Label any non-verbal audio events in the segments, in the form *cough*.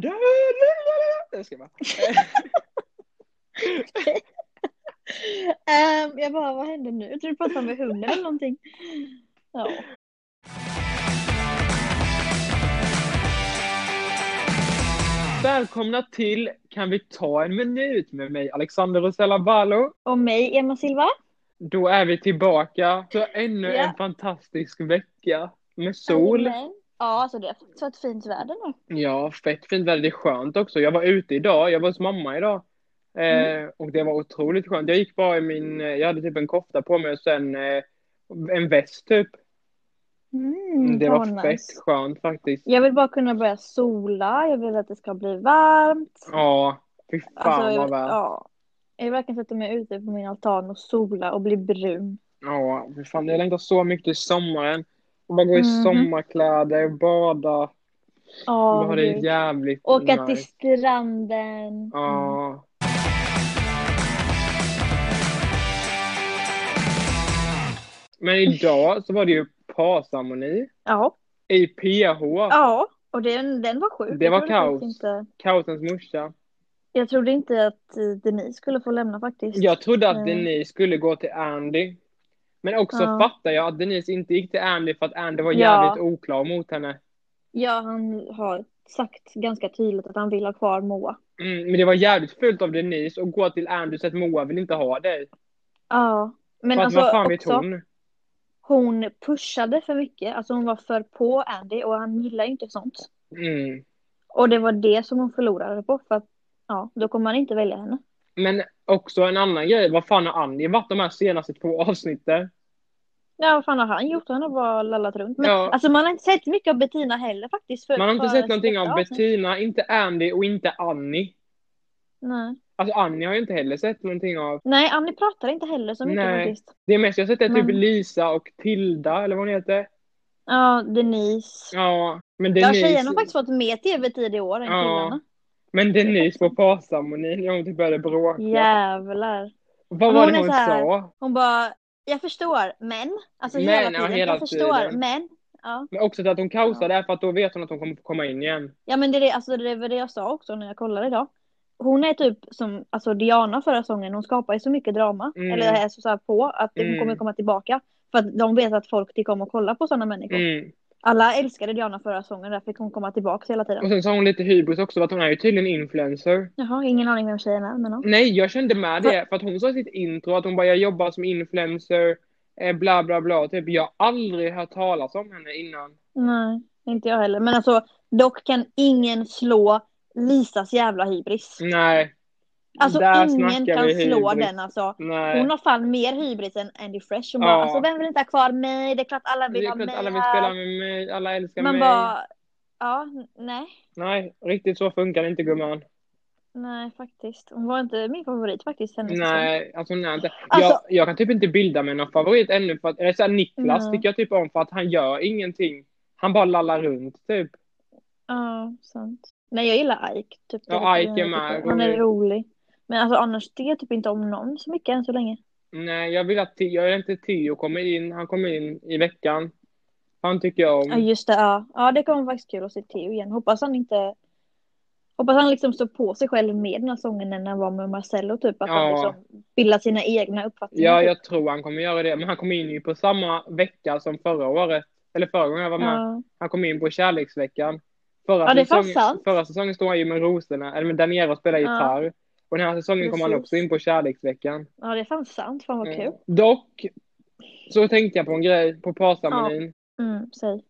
död! Jag ska bara. Ehm, jag bara, vad hände nu? Jag tror du pratade med hunden eller någonting. Ja. Välkomna till Kan vi ta en minut med mig Alexander Rosella Balo. Och mig, Emma Silva. Då är vi tillbaka. Så ännu Ja. en fantastisk vecka med sol. Amen. Ja, alltså det har så ett fint väder nu. Ja, fett fint väder. Det är skönt också. Jag var ute idag. Jag var hos mamma idag. Mm. Eh, och det var otroligt skönt. Jag gick bara i min, eh, jag hade typ en kofta på mig och sen eh, en väst typ. Mm, det var fett nice. skönt faktiskt. Jag vill bara kunna börja sola. Jag vill att det ska bli varmt. Ja, fy fan Alltså, jag, vad väl. ja. Jag vill verkligen sätta mig ute på min altan och sola och bli brun. Ja, fy fan. Jag längtar så mycket till sommaren. Och bara gå i Mhm. sommarkläder, bada. Ja, ha det jävligt Åka till nice. stranden. Mm. Ja. Men idag så var det ju parceremoni Ja. i PH. Ja, och den, den var sjuk. Det var kaos. Inte, Kaosens morsa. jag trodde inte att eh, Denise skulle få lämna faktiskt. Jag trodde att Mm. Denise skulle gå till Andy. Men också Ja. fattar jag att Denise inte gick till Andy för att Andy var Ja. jävligt oklar mot henne. Ja, han har sagt ganska tydligt att han vill ha kvar Moa. Mm, men det var jävligt fult av Denise att gå till Andy så att Moa vill inte ha dig. Ja, men för att alltså vad fan vet hon? hon pushade för mycket. Alltså hon var för på Andy och han gillar ju inte sånt. Mm. Och det var det som hon förlorade på för att ja, då kommer man inte välja henne. Men också en annan grej, vad fan har Andy varit de här senaste två avsnitten? Ja, vad fan har han gjort? Han har bara lallat runt. Men Ja. alltså man har inte sett mycket av Bettina heller faktiskt. För, Man har inte sett någonting av avsnitt. Bettina, inte Andy och inte Annie. Nej. Alltså Annie har jag inte heller sett någonting av. Nej, Annie pratar inte heller så mycket Nej. faktiskt. Det mest jag har sett är typ Men- Lisa och Tilda, eller vad hon heter. Ja, Denise. Ja, men Ja, Denise... tjejerna har faktiskt fått mer tv-tid i år än Ja. killarna. Men Denise på parceremonin, hon typ började bråka. Jävlar. Vad var hon det hon här- sa? Hon bara, jag förstår, men. Alltså Men, hela ja, tiden. hela jag förstår, tiden. men. Ja. Men också så att hon kaosade där för att då vet hon att hon kommer komma in igen. ja, men det är det, alltså, det var det jag sa också när jag kollade idag. Hon är typ som alltså Diana förra säsongen, hon skapar ju så mycket drama. Mm. Eller är så, så på att hon Mm. kommer komma tillbaka. För att de vet att folk tycker om att kolla på sådana människor. Mm. Alla älskade Diana förra säsongen, därför fick hon komma tillbaka hela tiden. Och sen har hon lite hybris också, att hon är ju tydligen influencer. Jaha, ingen aning vem tjejen är, men ja. Nej, jag kände med det. För att hon sa i sitt intro att hon bara, jag jobbar som influencer, eh, bla bla bla. Typ, jag har aldrig hört talas om henne innan. Nej, inte jag heller. Men alltså, dock kan ingen slå Lisas jävla hybris. Nej. Alltså där ingen kan slå den alltså. Nej. Hon har fan mer hybris än Andy Fresh. Hon Ja. bara, alltså vem vill inte ha kvar mig? Det är klart alla Det vill är ha klart mig alla vill här. spela med mig, alla älskar Man mig. bara, ja, nej. Nej, riktigt så funkar det inte gumman. Nej, faktiskt. Hon var inte min favorit faktiskt. Hennes säsong. Nej, alltså nej inte. Alltså- jag, jag kan typ inte bilda mig någon favorit ännu för att, eller så här, Niklas Nej. tycker jag typ om för att han gör ingenting. Han bara lallar runt typ. Ja, sant. Nej, jag gillar Ike. Typ. Ja, Det Ike är med. Han är rolig. Men alltså annars tycker jag typ inte om någon så mycket än så länge. Nej, jag vill att, jag vill inte Theo kommer in, han kommer in i veckan. Han tycker jag Ja, om. just det. Ja, ja det kommer faktiskt kul att se Theo igen. Hoppas han inte... Hoppas han liksom står på sig själv med den här sången när han var med Marcello typ. Att han Ja. liksom bildar sina egna uppfattningar. Ja, typ. jag tror han kommer göra det. Men han kom in ju på samma vecka som förra året. Eller förra gången jag var med. Ja. Han kom in på kärleksveckan. Förra, Ja, säsongen, förra säsongen stod han ju med rosorna, eller med Daniela och spelade Ja. gitarr. Och den här säsongen kom han också in på kärleksveckan. ja, det är fan sant. Fan vad kul. Mm. Dock, så tänkte jag på en grej på parceremonin. Mm, säg.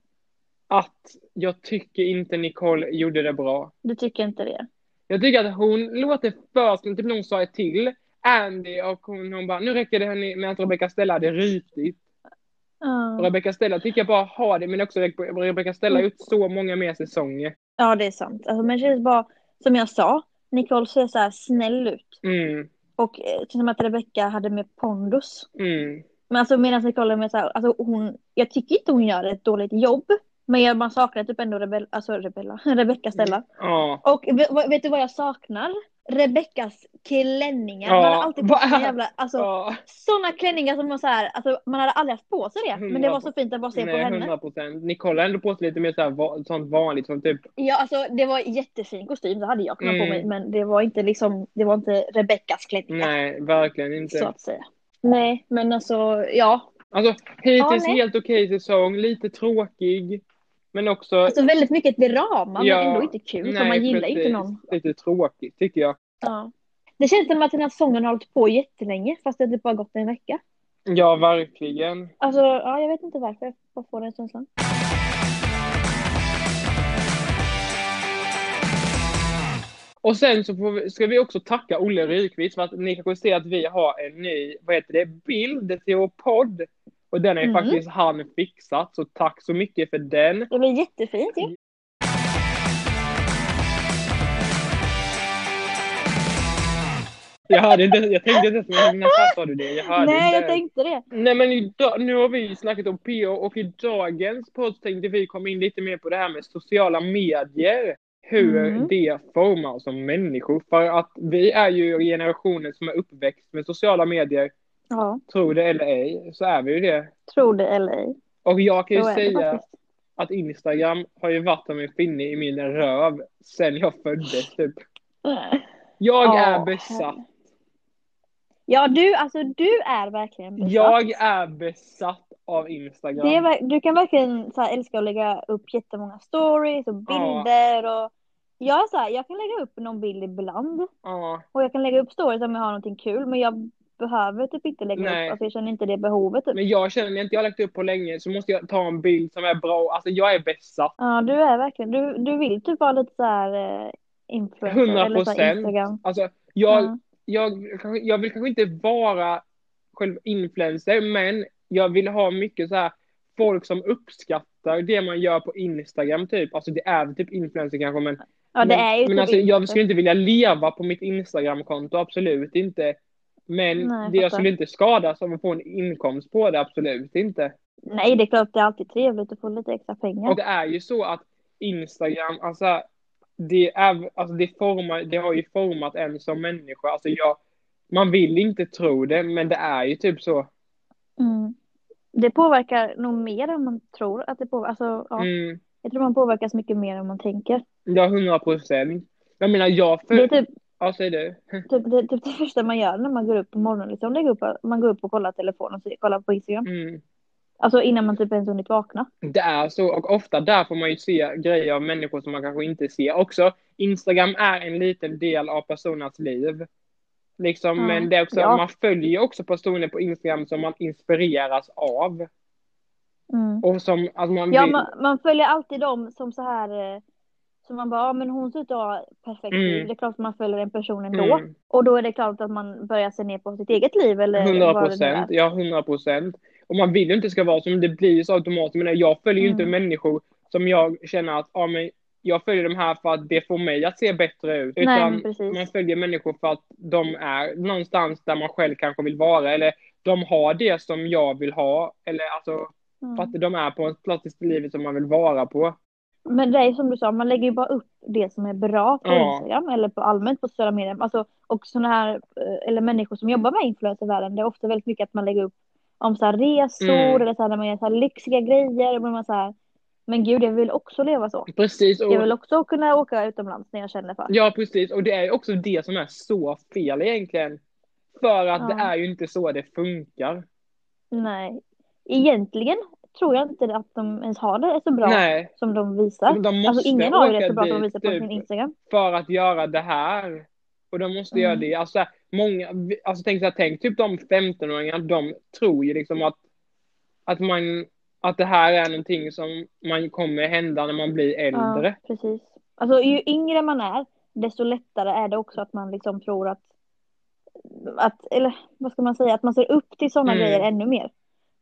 Att jag tycker inte Nicole gjorde det bra. Du tycker inte det? Jag tycker att hon låter för som typ någon sa till. Andy och hon, hon bara, nu räcker det med att Rebecca Stella hade rytit. Ja. Och Rebecca Stella tycker jag bara har det, men också Re- Rebecca Stella har gjort så många mer säsonger. Ja, det är sant. Alltså, men det känns bara, som jag sa, Nicole ser så här snäll ut. Mm, Och eh, som att Rebecca hade med pondus. mm. Men alltså medan Nicole är med så här, alltså hon, jag tycker inte hon gör ett dåligt jobb. Men jag, man saknar typ ändå Rebell, alltså Rebella, *laughs* Rebecca Stella. Ja, Och vet, vet du vad jag saknar? Rebeckas klänningar. Ja, Man har alltid såna är- jävla, alltså Ja, sådana klänningar som var så här, alltså man hade aldrig haft på sig det. Men det var så fint att bara se på nej, henne. 100 procent. Nicole har ändå på sig lite mer så här, sånt vanligt som typ, Ja, alltså det var jättefin kostym, det hade jag kunnat på Mm. mig. Men det var inte liksom, det var inte Rebeckas klänningar. nej, verkligen inte. Så att säga. Nej, men alltså ja. Alltså, hittills nej. helt okej säsong, lite tråkig. Men också, Alltså väldigt mycket drama Ja, men ändå inte kul. för nej, man gillar precis, inte någon. lite tråkigt tycker jag. Ja. Det känns som att den här säsongen har hållit på jättelänge fast det typ bara gått en vecka. Ja, verkligen. Alltså ja, jag vet inte varför jag bara får den känslan. Och sen så vi, ska vi också tacka Olle Rykvist för att ni kanske ser att vi har en ny, vad heter det, bild till vår podd. Och den är ju Mm. faktiskt han fixat, så tack så mycket för den. Det blir jättefint ju. Jag hörde inte, jag tänkte inte ens, när *laughs* sa du det? Jag hörde Nej, inte. jag tänkte det. Nej men idag, nu har vi snackat om PO och i dagens podd tänkte vi komma in lite mer på det här med sociala medier. Hur Mm. det formar oss som människor. För att vi är ju generationen som är uppväxt med sociala medier. Ja, Tro det eller ej, så är vi ju det. tror det eller ej. Och jag kan ju säga att Instagram har ju varit som en finne i min röv sen jag föddes typ. Jag Ja, är besatt. Ja, du, alltså du är verkligen besatt. Jag är besatt av Instagram. Är, du kan verkligen så här, älska att lägga upp jättemånga stories och bilder och jag så här, jag kan lägga upp någon bild ibland Ja. och jag kan lägga upp stories om jag har någonting kul men jag behöver typ inte lägga Nej. upp, alltså jag känner inte det behovet typ. Men jag känner när inte jag har lagt upp på länge så måste jag ta en bild som är bra. Alltså jag är besatt. Ja, du är verkligen, du, du vill typ vara lite så här eh, influencer 100 eller så här procent. Alltså jag, Ja. jag, jag vill kanske inte vara själv influencer men jag vill ha mycket så här folk som uppskattar det man gör på Instagram typ. Alltså det är typ influencer kanske men Ja, det men, är ju men typ alltså, jag skulle inte vilja leva på mitt Instagramkonto, absolut inte. Men Nej, jag fattar. skulle inte skadas av att få en inkomst på det, absolut inte. Nej, det är klart det är alltid trevligt att få lite extra pengar. Och det är ju så att Instagram, alltså det, är, alltså det, formar, det har ju format en som människa. Alltså jag, man vill inte tro det, men det är ju typ så. Mm. Det påverkar nog mer än man tror att det påverkar. Alltså, ja. Mm, Jag tror man påverkas mycket mer än man tänker. ja, hundra procent. Jag menar, jag... För, typ, Ja, säg du. *laughs* typ, det, typ det första man gör när man går upp på morgonen. Liksom, lägger upp, man går upp och kollar telefonen och kollar på Instagram. Mm. Alltså innan man typ ens hunnit vakna. Det är så, och ofta där får man ju se grejer av människor som man kanske inte ser. Också, Instagram är en liten del av personernas liv. Liksom, Ja, men det är också, ja. man följer ju också personer på Instagram som man inspireras av. Mm. Och som, alltså man Ja, vill... man, man följer alltid dem som så här. Som man bara, ja men hon ser ut att ha perfekt Mm. liv. Det är klart att man följer den personen då. Mm. Och då är det klart att man börjar se ner på sitt eget liv eller 100 vad det nu är. procent, ja 100 procent. Och man vill ju inte ska vara som det blir så automatiskt. Men jag följer ju inte Mm. människor som jag känner att, ja men jag följer de här för att det får mig att se bättre ut. Nej, Utan precis. man följer människor för att de är någonstans där man själv kanske vill vara. Eller de har det som jag vill ha. Eller alltså Mm. för att de är på en plats i livet som man vill vara på. Men det är som du sa, man lägger ju bara upp det som är bra på Ja. Instagram eller på allmänt på sociala medier. Alltså, och sådana här, eh, eller människor som jobbar med influencervärlden, det är ofta väldigt mycket att man lägger upp om så här resor Mm. eller så här, när man gör så här lyxiga grejer. Och man så här, men gud, jag vill också leva så. Precis. Och, Jag vill också kunna åka utomlands när jag känner för. Ja, precis. Och det är ju också det som är så fel egentligen. För att Ja. det är ju inte så det funkar. Nej. Egentligen tror jag inte att de ens har det så bra Nej. som de visar. De måste Alltså ingen har det så bra som de dit, visar på typ, sin Instagram. för att göra det här. Och de måste Mm. göra det. Alltså, många, alltså tänk, så här, tänk typ de 15-åringarna, de tror ju liksom att, att, man, att det här är någonting som man kommer hända när man blir äldre. Ja, precis. Alltså ju yngre man är, desto lättare är det också att man liksom tror att, att eller vad ska man säga, att man ser upp till sådana Mm. grejer ännu mer.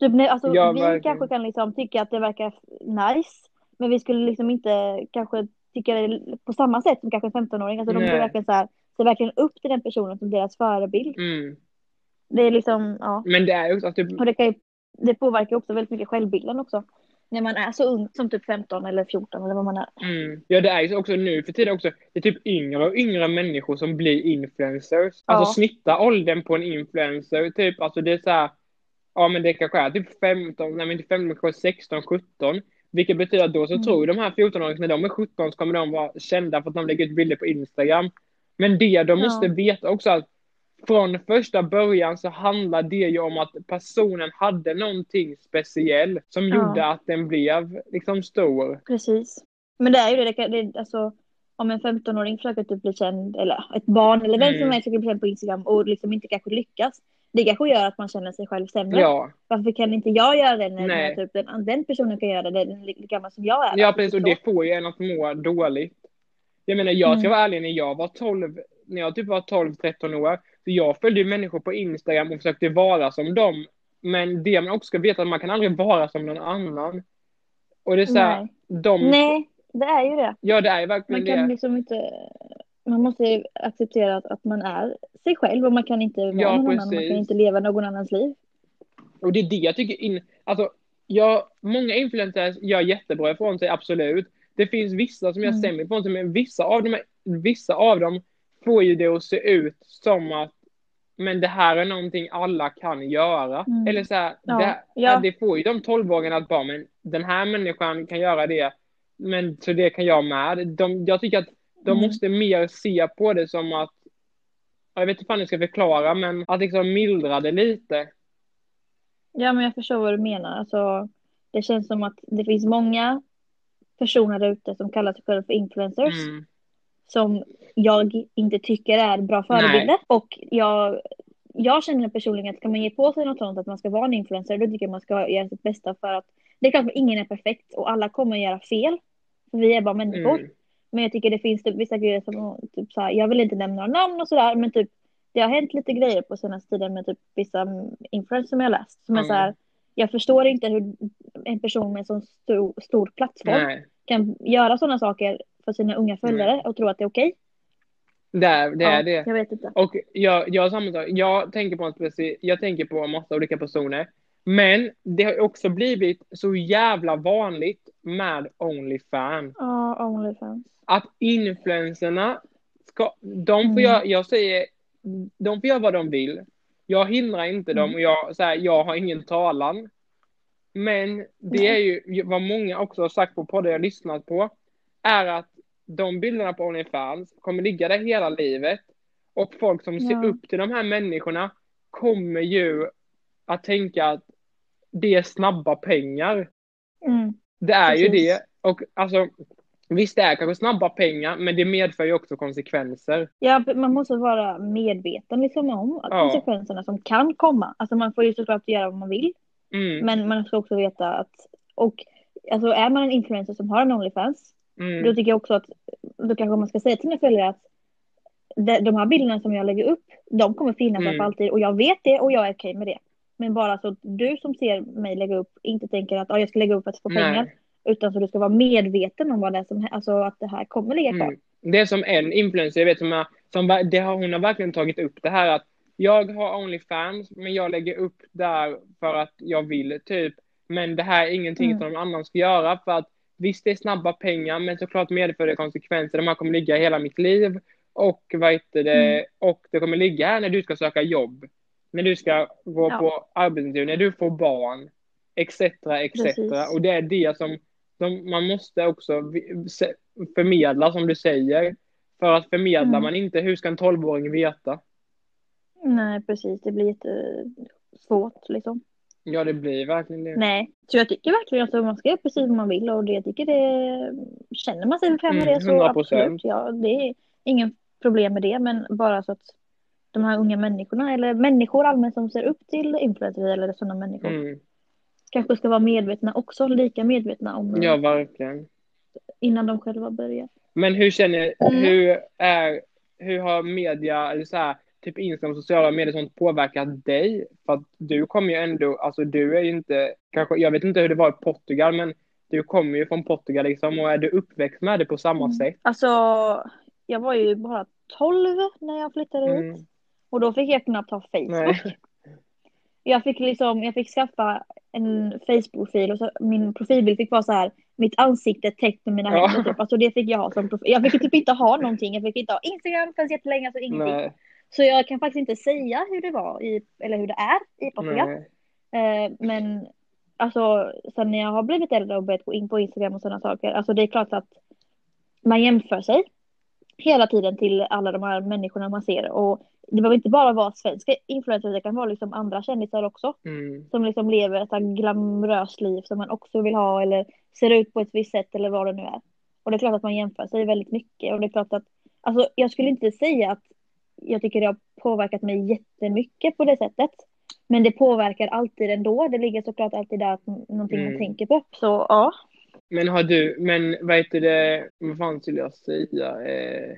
Typ alltså, Ja, vi verkligen. kanske kan liksom tycka att det verkar nice, men vi skulle liksom inte kanske tycka det på samma sätt som kanske en 15-åring. Alltså de Nej. verkligen så här, ser verkligen upp till den personen som deras förebild. Mm. Det är liksom, ja. Men det är också att typ, Och det kan ju, det påverkar också väldigt mycket självbilden också. när man är så ung som typ 15 eller 14 eller vad man är. Mm. Ja, det är ju också nu för tiden också. Det är typ yngre och yngre människor som blir influencers. Alltså Ja. snitta åldern på en influencer, typ, alltså det är så här. Ja, men det kanske är typ 15, nej men inte 15, kanske 16, 17. Vilket betyder att då så Mm. tror de här 14-åringarna, när de är 17 så kommer de vara kända för att de lägger ut bilder på Instagram. Men det de Ja. måste veta också att från första början så handlar det ju om att personen hade någonting speciell som Ja. gjorde att den blev liksom stor. Precis. Men det är ju det, det, kan- det alltså om en 15-åring försöker typ bli känd, eller ett barn eller vem som Mm. helst försöker bli känd på Instagram och liksom inte kanske lyckas. Det kanske gör att man känner sig själv sämre. Ja, Varför kan inte jag göra det när, Nej. typ den, den personen kan göra det, den gammal som jag är? ja Alltså, precis och det får ju en att må dåligt. Jag menar jag ska Mm. vara ärlig, när jag var 12, när jag typ var 12-13 år, så jag följde ju människor på Instagram och försökte vara som dem. Men det man också ska veta är att man kan aldrig vara som någon annan. Och det är så här, Nej. de, Nej, det är ju det. ja det är verkligen Man kan det. liksom inte... Man måste acceptera att, att man är sig själv och man kan inte vara Ja, någon annan. Man precis. kan inte leva någon annans liv. Och det är det jag tycker, in, alltså, jag, många influencers gör jättebra ifrån sig, absolut. Det finns vissa som gör Mm. sämre ifrån sig, men vissa av, dem, vissa av dem får ju det att se ut som att men det här är någonting alla kan göra. Mm. Eller så här, Ja, det, ja. det får ju de 12-åringarna att bara, men den här människan kan göra det, men så det kan jag med. De, jag tycker att de Mm. måste mer se på det som att, jag vet inte fan jag ska förklara, men att liksom mildra det lite. Ja, men jag förstår vad du menar. Alltså, det känns som att det finns många personer där ute som kallar sig själva för influencers. Mm. Som jag inte tycker är bra förebilder. Nej. Och jag, jag känner personligen att ska man ge på sig något sånt att man ska vara en influencer, då tycker jag man ska göra sitt bästa för att det är klart att ingen är perfekt och alla kommer göra fel. För vi är bara människor. Mm. Men jag tycker det finns typ vissa grejer som, typ så här, jag vill inte nämna några namn och sådär, men typ det har hänt lite grejer på senaste tiden med typ vissa influencers som jag läst. Som är Mm. så här, jag förstår inte hur en person med en sån stor, stor plattform Nej, kan göra sådana saker för sina unga följare och tro att det är okej. det är det. Är ja, det. Jag vet inte. Och jag, jag. Jag tänker på en speci- jag tänker på en massa olika personer. Men det har också blivit så jävla vanligt med Onlyfans. Ja, Onlyfans. Att influencerna ska, de får Mm. göra, jag säger, de får göra vad de vill. Jag hindrar inte dem Mm. och jag, så här, jag har ingen talan. Men det är ju vad många också har sagt på poddar jag lyssnat på. Är att de bilderna på Onlyfans kommer ligga där hela livet. Och folk som ser Ja. upp till de här människorna kommer ju att tänka att det är snabba pengar. Mm. Det är ju Precis. det. Och alltså, visst det är kanske snabba pengar, men det medför ju också konsekvenser. Ja, man måste vara medveten liksom om Ja. konsekvenserna som kan komma. Alltså man får ju såklart göra vad man vill. Mm, Men man ska också veta att, och alltså är man en influencer som har en Onlyfans, då mm, tycker jag också att, då kanske man ska säga till sina följare att de, här bilderna som jag lägger upp, de kommer finnas där Mm. för alltid och jag vet det och jag är okej med det. Men bara så att du som ser mig lägga upp inte tänker att ah, jag ska lägga upp för att få pengar, nej. utan så du ska vara medveten om vad det är som, alltså att det här kommer ligga kvar. Mm. Det är som en influencer, jag vet som, är, som det har, hon har verkligen tagit upp det här att jag har Onlyfans, men jag lägger upp där för att jag vill, typ. Men det här är ingenting Mm. som någon annan ska göra för att visst, det är snabba pengar, men såklart medför det konsekvenser. De här kommer ligga hela mitt liv och vad heter det, Mm. och det kommer ligga här när du ska söka jobb, när du ska gå Ja. på arbetsintervju, när du får barn, etc. etc. Och det är det som de, man måste också förmedla som du säger. För att förmedlar Mm. man inte, hur ska en 12-åring veta? Nej, precis. Det blir jättesvårt liksom. Ja, det blir verkligen det. Nej, så jag tycker verkligen att man ska göra precis vad man vill och det, jag tycker det, känner man sig bekväm med Mm, det så 100%. absolut, ja, det är ingen problem med det, men bara så att de här unga människorna, eller människor allmänt som ser upp till influencers eller sådana människor, Mm. kanske ska vara medvetna också, lika medvetna om Ja, verkligen. innan de själva börjar. Men hur känner, Mm. hur är, hur har media, eller så här, typ Instagram sociala medier sånt påverkat dig? För att du kommer ju ändå, alltså du är ju inte, kanske, jag vet inte hur det var i Portugal, men du kommer ju från Portugal liksom och är du uppväxt med det på samma Mm. sätt? Alltså, jag var ju bara 12 när jag flyttade Mm. hit och då fick jag knappt ha Facebook. Nej. Jag fick liksom, jag fick skaffa en Facebook-profil och så, min profilbild fick vara så här, mitt ansikte täckt med mina Ja. händer typ. Alltså det fick jag ha som profil. Jag fick typ inte ha någonting. Jag fick inte ha Instagram för jättelänge, alltså ingenting. Nej, Så jag kan faktiskt inte säga hur det var i, eller hur det är i Portugal. Eh, men alltså sen när jag har blivit äldre och börjat gå in på Instagram och sådana saker, alltså det är klart att man jämför sig hela tiden till alla de här människorna man ser och det behöver inte bara vara svenska influencers, det kan vara liksom andra kändisar också Mm. som liksom lever ett glamoröst liv som man också vill ha eller ser ut på ett visst sätt eller vad det nu är. Och det är klart att man jämför sig väldigt mycket och det är klart att, alltså jag skulle inte säga att jag tycker det har påverkat mig jättemycket på det sättet. Men det påverkar alltid ändå. Det ligger såklart alltid där att någonting man Mm. tänker på. Så ja. Men har du, men vad heter det, vad fan skulle jag säga? Eh,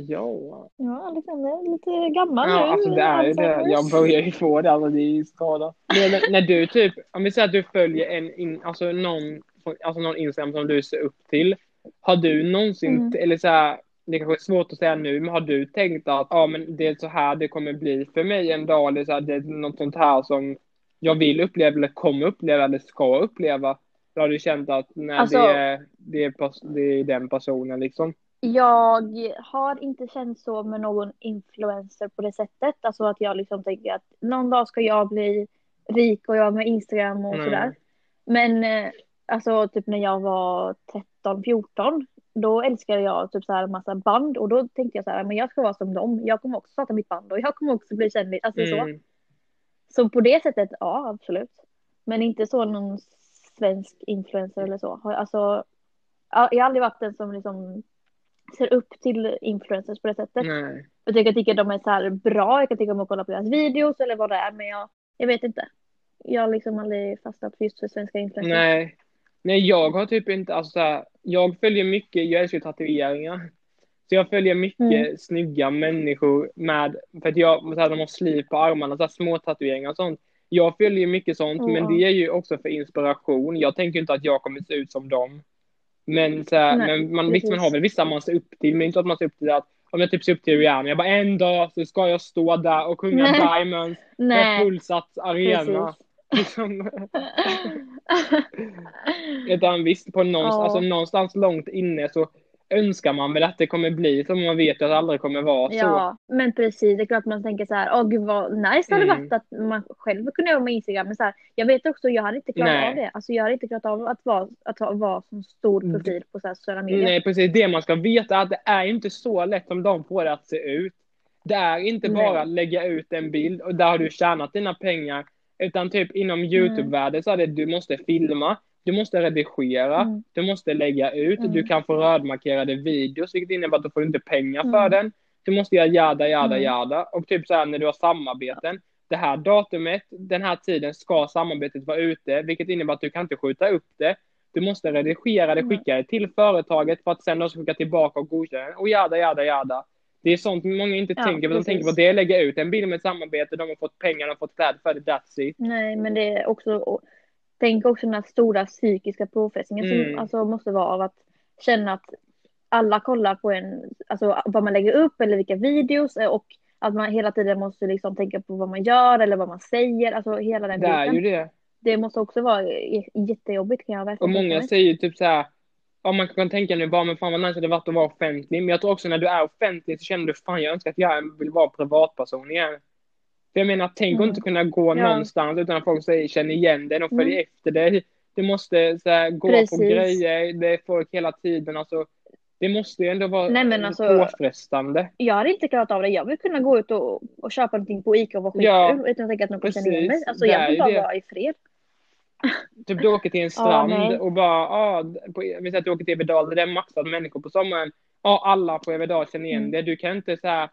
ja. Ja, Alexander är lite gammal Ja, nu. alltså det är ju det. Jag börjar ju få det, alltså det är ju skada. *laughs* När- när du typ, om vi säger att du följer en, in, alltså någon, alltså någon Instagram som du ser upp till. Har du någonsin, Mm. eller så här, det kanske är svårt att säga nu, men har du tänkt att ja, men det är så här det kommer bli för mig en dag, eller så här, det är något sånt här som jag vill uppleva, eller kommer uppleva, eller ska uppleva? Då har du känt att nej, Alltså- det, är, det, är, det är den personen liksom? Jag har inte känt så med någon influencer på det sättet. Alltså att jag liksom tänker att någon dag ska jag bli rik och jag med Instagram och Nej. sådär. Men eh, alltså typ när jag var 13, 14 då älskade jag typ så här massa band och då tänkte jag så här, men jag ska vara som dem. Jag kommer också starta mitt band och jag kommer också bli kändis. Alltså så. Mm. Så på det sättet, ja absolut. Men inte så någon svensk influencer eller så. Alltså, ja, jag har aldrig varit den som liksom ser upp till influencers på det sättet. Nej. Jag tycker, jag tycker de är så här bra, jag kan tycka om att kolla på deras videos eller vad det är, men jag, jag vet inte. Jag har liksom aldrig fastnat för just för svenska influencers. Nej. Nej, jag har typ inte, alltså så här, jag följer mycket, jag älskar tatueringar. Så jag följer mycket Mm. snygga människor med, för att jag, så här, de har sliv på armarna, så här, små tatueringar och sånt. Jag följer mycket sånt, Ja. men det är ju också för inspiration. Jag tänker inte att jag kommer se ut som dem. Men, så här, Nej, men man, visst, man har väl vissa man ser upp till, men inte att man ser upp till att om jag typ ser upp till Rihanna, jag bara en dag så ska jag stå där och sjunga Nej. Diamonds *laughs* på Pulsats arena. Liksom. *laughs* Utan visst, på någonstans, Ja. alltså, någonstans långt inne så önskar man väl att det kommer bli så, men man vet ju att det aldrig kommer vara så. Ja, men precis. Det är klart man tänker så här, åh gud vad nice det hade Mm. varit att man själv kunde göra med Instagram. Men så här, jag vet också, jag hade inte klarat Nej. av det. Alltså jag hade inte klarat av att vara, att ha- vara som stor profil på så här sociala medier. Nej, precis. Det man ska veta är att det är inte så lätt som de får det att se ut. Det är inte Nej. bara lägga ut en bild och där har du tjänat dina pengar. Utan typ inom YouTube-världen så är det du måste filma, du måste redigera, Mm. du måste lägga ut, Mm. du kan få rödmarkerade videos vilket innebär att du får inte pengar för Mm. den. Du måste göra jada, jada, Mm. jada. Och typ så här när du har samarbeten. Det här datumet, den här tiden ska samarbetet vara ute, vilket innebär att du kan inte skjuta upp det. Du måste redigera det, Mm. skicka det till företaget för att sen då skicka tillbaka och godkänna det. Och jada, jada, jada. Det är sånt många inte Ja, tänker på. De tänker på det lägga ut en bild med ett samarbete, de har fått pengar, de har fått kläder för det, that's it. Nej, men det är också, tänk också den här stora psykiska påfrestningen Mm. som alltså måste vara av att känna att alla kollar på en, alltså vad man lägger upp eller vilka videos eh, och att man hela tiden måste liksom tänka på vad man gör eller vad man säger, alltså hela den Det är biten. ju det. Det måste också vara jättejobbigt kan jag Och verkligen tänka många säger ju typ så här, ja man kan tänka nu bara, men fan vad nice det varit att vara offentlig. Men jag tror också när du är offentlig så känner du, fan jag önskar att jag vill vara privatperson igen. För jag menar, tänk Mm. att inte kunna gå Ja. någonstans utan att folk säger, känner igen dig, de följer Mm. efter dig. Du måste så här, gå Precis. på grejer, det är folk hela tiden. Alltså, det måste ju ändå vara Nej, alltså- påfrestande. Jag hade inte klarat av det. Jag vill kunna gå ut och, och köpa någonting på Ica och vara Ja, skitkul utan att tänka att någon kommer känna igen mig. precis. Alltså jag vill bara det. vara i fred. Typ du åker till en strand nej. och bara, ja, på, vi säger att du åker till Everedal, det är maxat människor på sommaren. Ja, alla på Everedal känner igen Mm. det. Du kan inte så här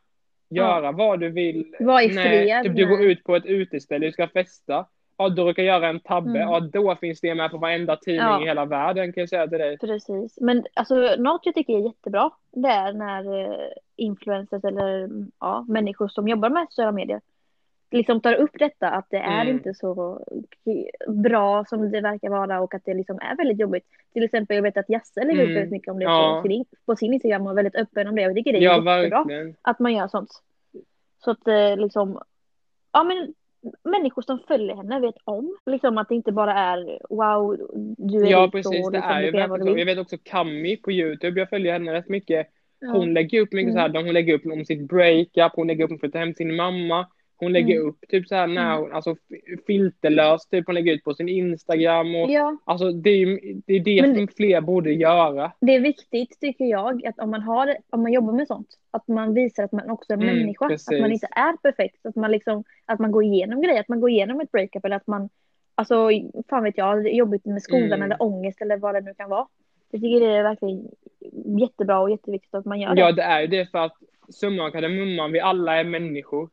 göra vad du vill. Vara i nej, fred, typ du går ut på ett uteställe, du ska festa. Ja, du råkar göra en tabbe. Mm. Ja, då finns det med på varenda tidning Ja. i hela världen kan jag säga till dig. Precis. Men alltså något jag tycker är jättebra det är när eh, influencers eller ja, människor som jobbar med sociala medier liksom tar upp detta att det är Mm. inte så bra som det verkar vara och att det liksom är väldigt jobbigt. Till exempel jag vet att Jasse lägger upp Mm. väldigt mycket om det Ja. på, sin, på sin Instagram och är väldigt öppen om det. Jag tycker det är Ja, jättebra verkligen. att man gör sånt. Så att eh, liksom, ja men människor som följer henne vet om. Liksom att det inte bara är wow, du är Ja, precis. och Det liksom, är ju verkligen så. Jag vet också Kami på Youtube. Jag följer henne rätt mycket. Ja. Hon lägger upp mycket så här. Mm. Hon lägger upp om sitt breakup. Hon lägger upp om att flytta hem sin mamma. Hon lägger Mm. upp typ så här när Mm. hon, alltså filterlöst. Typ hon lägger ut på sin Instagram och Ja, alltså det är det, är det Men som fler borde göra. det är viktigt tycker jag att om man har, om man jobbar med sånt, att man visar att man också är Mm, människa. Att man precis. inte är perfekt. Att man liksom, att man går igenom grejer, att man går igenom ett breakup eller att man, alltså fan vet jag, det jobbigt med skolan Mm. eller ångest eller vad det nu kan vara. Jag tycker det är verkligen jättebra och jätteviktigt att man gör Ja, det. det är ju det för att summan kardemumman, vi alla är människor.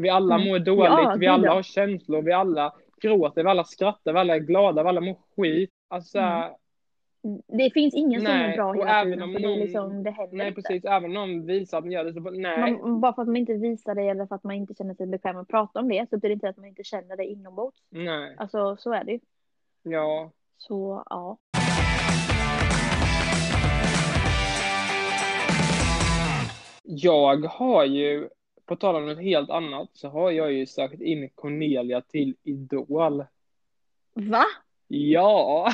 Vi alla Mm. mår dåligt, Ja, vi alla har känslor, vi alla gråter, vi alla skrattar, vi alla är glada, vi alla mår skit. Alltså, Mm. Det finns ingen som Nej, är bra hela även tiden. om För det, någon- liksom, det nej inte. precis, även om någon visar att man gör det så, nej. Man, bara för att man inte visar det eller för att man inte känner sig bekväm att prata om det så betyder det inte att man inte känner det inombords. Nej, Alltså så är det ju. ja. Så ja. Jag har ju, på tal om något helt annat, så har jag ju sökt in Cornelia till Idol. Va? Ja,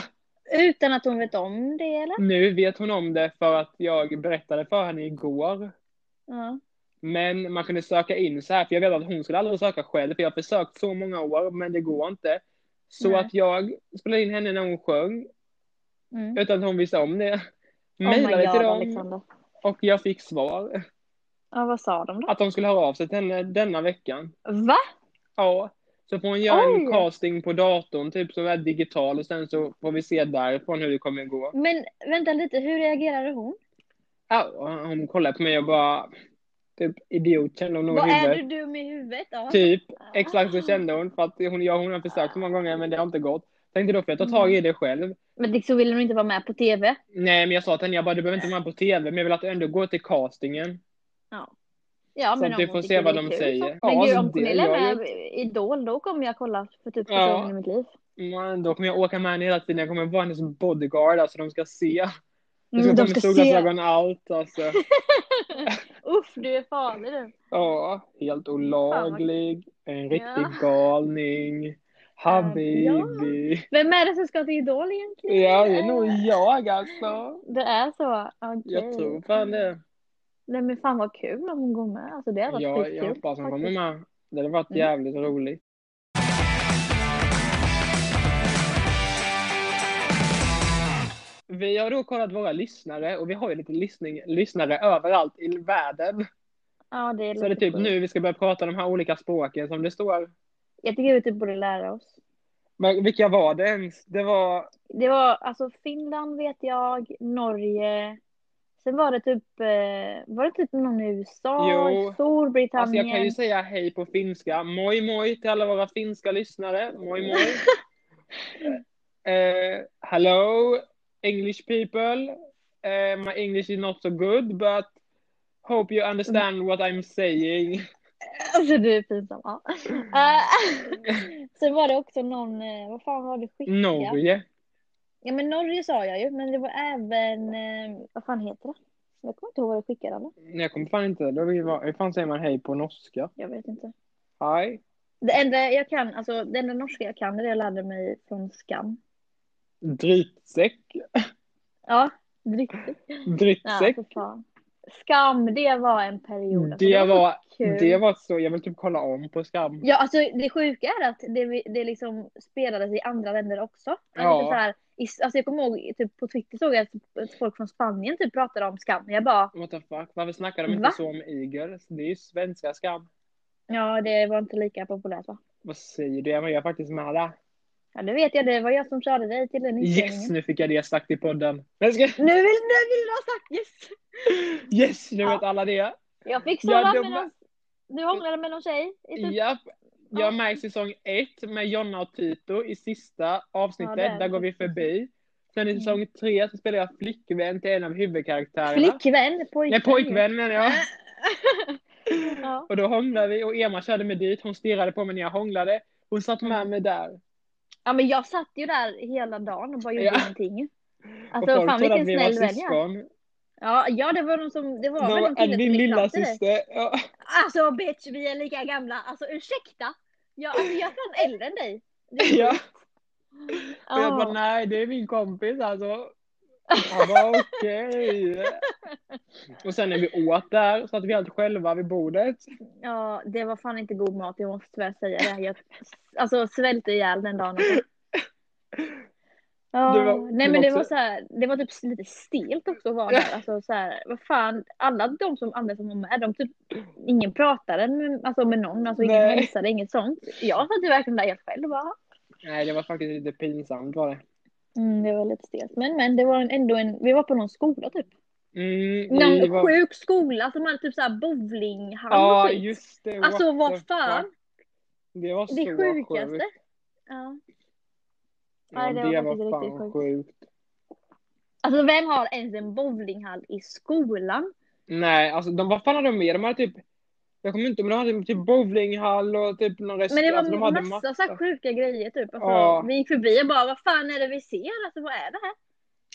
Utan att hon vet om det eller? nu vet hon om det för att jag berättade för henne igår. Ja. Men man kunde söka in så här, för jag vet att hon skulle aldrig söka själv, för jag har försökt så många år, men det går inte. Så Nej. att jag spelade in henne när hon sjöng, Mm. utan att hon visste om det. Oh Mejlade till dem Alexander. och jag fick svar. Ja vad sa de då? Att de skulle höra av sig till henne denna veckan. Va? Ja. Så får hon göra en Oj. casting på datorn, typ som är digital, och sen så får vi se därifrån hur det kommer gå. Men vänta lite, hur reagerade hon? Ja, hon kollade på mig och bara, typ idiot kände hon nog i Vad är huvudet. du dum i huvudet då? Typ, exakt så kände hon. För att hon, ja, hon har försökt så många gånger men det har inte gått. Tänkte då får jag ta tag i det själv. Men så ville hon inte vara med på tv? Nej men jag sa till henne, jag bara du behöver inte vara med på tv men jag vill att du ändå går till castingen. Ja Så men att vi får se vad de kul, säger. Så. Ja, Men gud alltså, om Cornelia gör är med i Idol då kommer jag kolla för typ första Ja. gången i mitt liv. Men då kommer jag åka med henne hela tiden, jag kommer vara hennes bodyguard, alltså de ska se. Mm, ska de ta med ska se. solglasögon allt alltså. *laughs* Uff du är farlig du. Ja, helt olaglig, en riktig Ja. galning. Habibi. Vem är det som ska till Idol egentligen? Ja, det är nog jag alltså. Det är så? Okej. Jag tror fan det. Nej men fan vad kul om hon går med. Alltså det hade varit Ja, skitkul. jag hoppas hon kommer med. Det hade varit Mm. jävligt roligt. Vi har då kollat våra lyssnare och vi har ju lite lyssning, lyssnare överallt i världen. Ja det är Så det är typ nu vi ska börja prata de här olika språken som det står. Jag tycker vi typ borde lära oss. Men vilka var det ens? Det var, Det var alltså Finland vet jag, Norge. Sen var det typ, eh, var det typ någon i USA, Jo. Storbritannien. alltså jag kan ju säga hej på finska. Moi moi till alla våra finska lyssnare. Moi moi. *laughs* Eh, hello English people. Eh, my English is not so good but hope you understand what I'm saying. *laughs* Alltså du är pinsam. Ja. *laughs* Eh, Sen var det också någon, vad fan var det skickat? Norge. Ja men Norge sa jag ju, men det var även, eh, vad fan heter det? Jag kommer inte ihåg vad det skickade eller? Nej, jag kommer fan inte. Då vill jag, hur fan säger man hej på norska? Jag vet inte. Hej. Det enda jag kan, alltså det enda norska jag kan är det jag lärde mig från Skam. Dritsäck. Ja. Ja, Dritsäck. för fan. Skam, det var en period. Alltså, Det var, kul. det var så, jag vill typ kolla om på skam. Ja, alltså det sjuka är att det, det liksom spelades i andra länder också. Alltså, Ja. typ så här, alltså jag kommer ihåg, typ på Twitter såg jag att folk från Spanien typ pratade om Skam. Jag bara, What the fuck, varför snackar de inte Va? så om Iger? Det är ju svenska skam. ja det var inte lika populärt va? Vad säger du? Jag är faktiskt med där. Ja det vet jag, det var jag som körde dig till den Yes, nu fick jag det sagt i podden. Nu vill, nu vill du ha sagt yes! Yes, nu Ja. vet alla det. Jag fick Ja, de- med någon, du hånglade med någon tjej typ Japp. Jag är med i säsong ett med Jonna och Tito i sista avsnittet. Ja, där går vi förbi. Sen i säsong tre så spelar jag flickvän till en av huvudkaraktärerna. flickvän, pojkvän. Nej, pojkvän menar jag. *laughs* ja. Och då hånglade vi och Emma körde mig dit. Hon stirrade på mig när jag hånglade. Hon satt med Mm. mig där. Ja men jag satt ju där hela dagen och bara gjorde Ja. ingenting. och Alltså folk fan vilken snäll syskon. Ja, ja det var de som, det var väl de din lilla syster. Ja. Alltså bitch, vi är lika gamla. Alltså ursäkta. Ja, alltså jag är fan äldre än dig. *laughs* Ja. Och jag bara, Ja. nej det är min kompis alltså. Han bara okej. Och sen när vi åt där satt vi helt själva vid bordet. ja, det var fan inte god mat, jag måste tyvärr säga det. Jag alltså, svälte ihjäl den dagen. Ja, var- nej men det var så här, det var typ lite stelt också att vara där. Alltså så här, vad fan, alla de som andra som var med, de typ, ingen pratade med, alltså med någon, alltså ingen hälsade, inget sånt. Jag satt ju verkligen där helt själv bara. Nej det var faktiskt lite pinsamt var det. Mm, det var lite stelt. Men men det var en, ändå en, vi var på någon skola typ. Mm, Någon var... sjuk skola som hade typ såhär bowlinghall Ja och skit. just det. Alltså vad fan. Det var så Det sjukaste. sjukt. Ja. Ja, det var det var riktigt fan sjukt. sjukt. Alltså vem har ens en bowlinghall i skolan? Nej, alltså de, vad fan hade de med? De hade typ, jag kommer inte men de hade typ bowlinghall och typ någon restaurang. Men det var alltså, de hade massa, så sjuka grejer typ. Alltså, Ja. Vi gick förbi och bara, vad fan är det vi ser? Alltså vad är det här?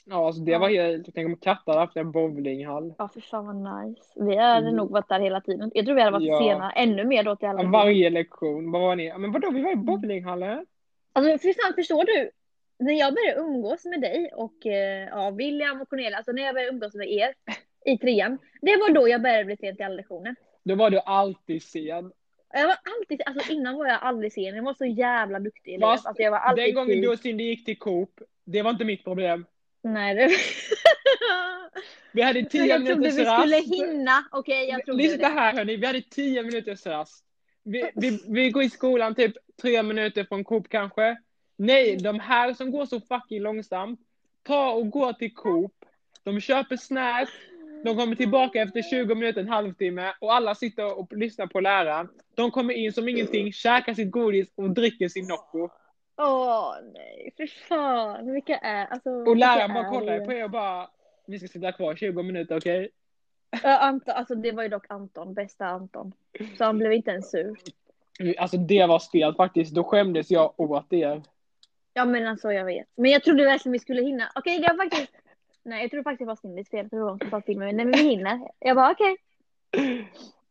Ja, alltså det Ja. var helt, tänk om katter hade haft en bowlinghall. Ja för fan vad nice. Vi hade Mm. nog varit där hela tiden. Jag tror vi hade varit Ja. sena ännu mer då till alla. Varje lektion, vad var ni? Ja, Men vadå, vi var i bowlinghallen? Alltså för fan förstår du? När jag började umgås med dig och eh, ja, William och Cornelia, alltså när jag började umgås med er i trean. Det var då jag började bli sen till alla lektioner. Då var du alltid sen. Jag var alltid, alltså innan var jag aldrig sen. Jag var så jävla duktig livet. Fast Alltså jag var alltid Den gången tid. du och Cindy gick till Coop, det var inte mitt problem. Nej det... *laughs* Vi hade tio jag trodde minuters vi skulle rast. hinna. Okej jag trodde Lyssna det. här hörni, vi hade tio minuters rast. Vi, vi, vi går i skolan typ tre minuter från Coop kanske. Nej, de här som går så fucking långsamt, ta och gå till Coop. De köper snacks, de kommer tillbaka efter 20 minuter, en halvtimme och alla sitter och lyssnar på läraren. De kommer in som ingenting, käkar sitt godis och dricker sin Nocco. Åh nej, för fan. Vilka är, alltså. Och läraren är bara kollar på er och bara, vi ska sitta kvar 20 minuter, okej? Ja, Anton, alltså det var ju dock Anton, bästa Anton. Så han blev inte ens sur. Alltså det var stelt faktiskt, då skämdes jag åt er. Ja men alltså jag vet. Men jag trodde verkligen vi skulle hinna. Okej det var faktiskt. Nej jag tror faktiskt det var Cindys fel. Jag tror hon som sa till mig. Nej men vi hinner. Jag bara okej.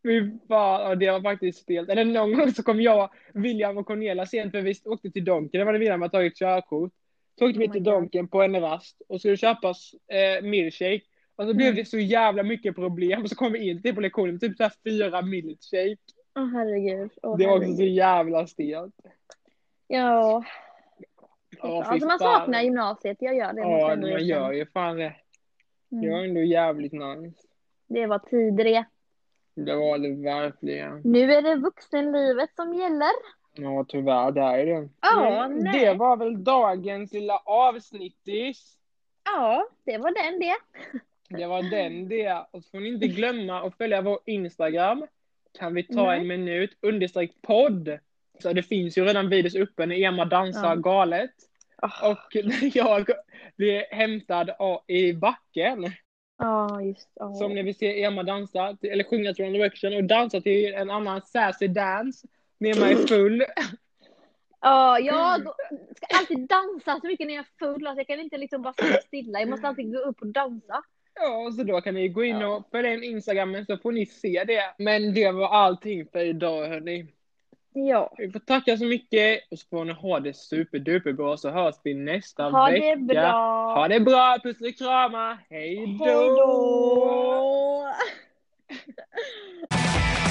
Fy fan, det var faktiskt stelt. Eller någon gång så kom jag, William och Cornelia sent för vi åkte till Donken, det var det William hade tagit körkort. Så åkte vi Oh till. Donken på en rast och skulle köpa eh, milkshake. Och så blev Mm. det så jävla mycket problem och så kom vi in till på lektionen typ så här fyra milkshake. Åh herregud. Åh, det var också så herregud. jävla stelt. Ja. Ja, alltså man fan. saknar gymnasiet. Jag gör det. Ja, man erkänna. gör ju fan det. Det var Mm. ändå jävligt nice. Det var tider det. Det var det verkligen. Nu är det vuxenlivet som gäller. Ja, tyvärr, det är det. Men nej. det var väl dagens lilla avsnittis. Ja, det var den det. Det var den det. Och så får ni inte glömma att följa vår Instagram. Kan vi ta Nej. en minut understreck podd. Så det finns ju redan videos uppe när Emma dansar Ja. galet. Ah. Och *laughs* jag blir hämtad i backen. Ja, just ja. Som när vi ser Emma dansa, eller sjunga till One Direction och dansa till en annan sassy dance. När man är full. Ja, jag ska alltid dansa så mycket när jag är full. Alltså jag kan inte liksom bara sitta stilla. Jag måste alltid gå upp och dansa. Ja, så då kan ni gå in och följa in Instagramen så får ni se det. Men det var allting för idag hörni. Ja. Vi får tacka så mycket och så får ni ha det superduper bra så hörs vi nästa Ha vecka. det bra. Ha det bra, puss och kramar. Hej då! Hej då. *laughs*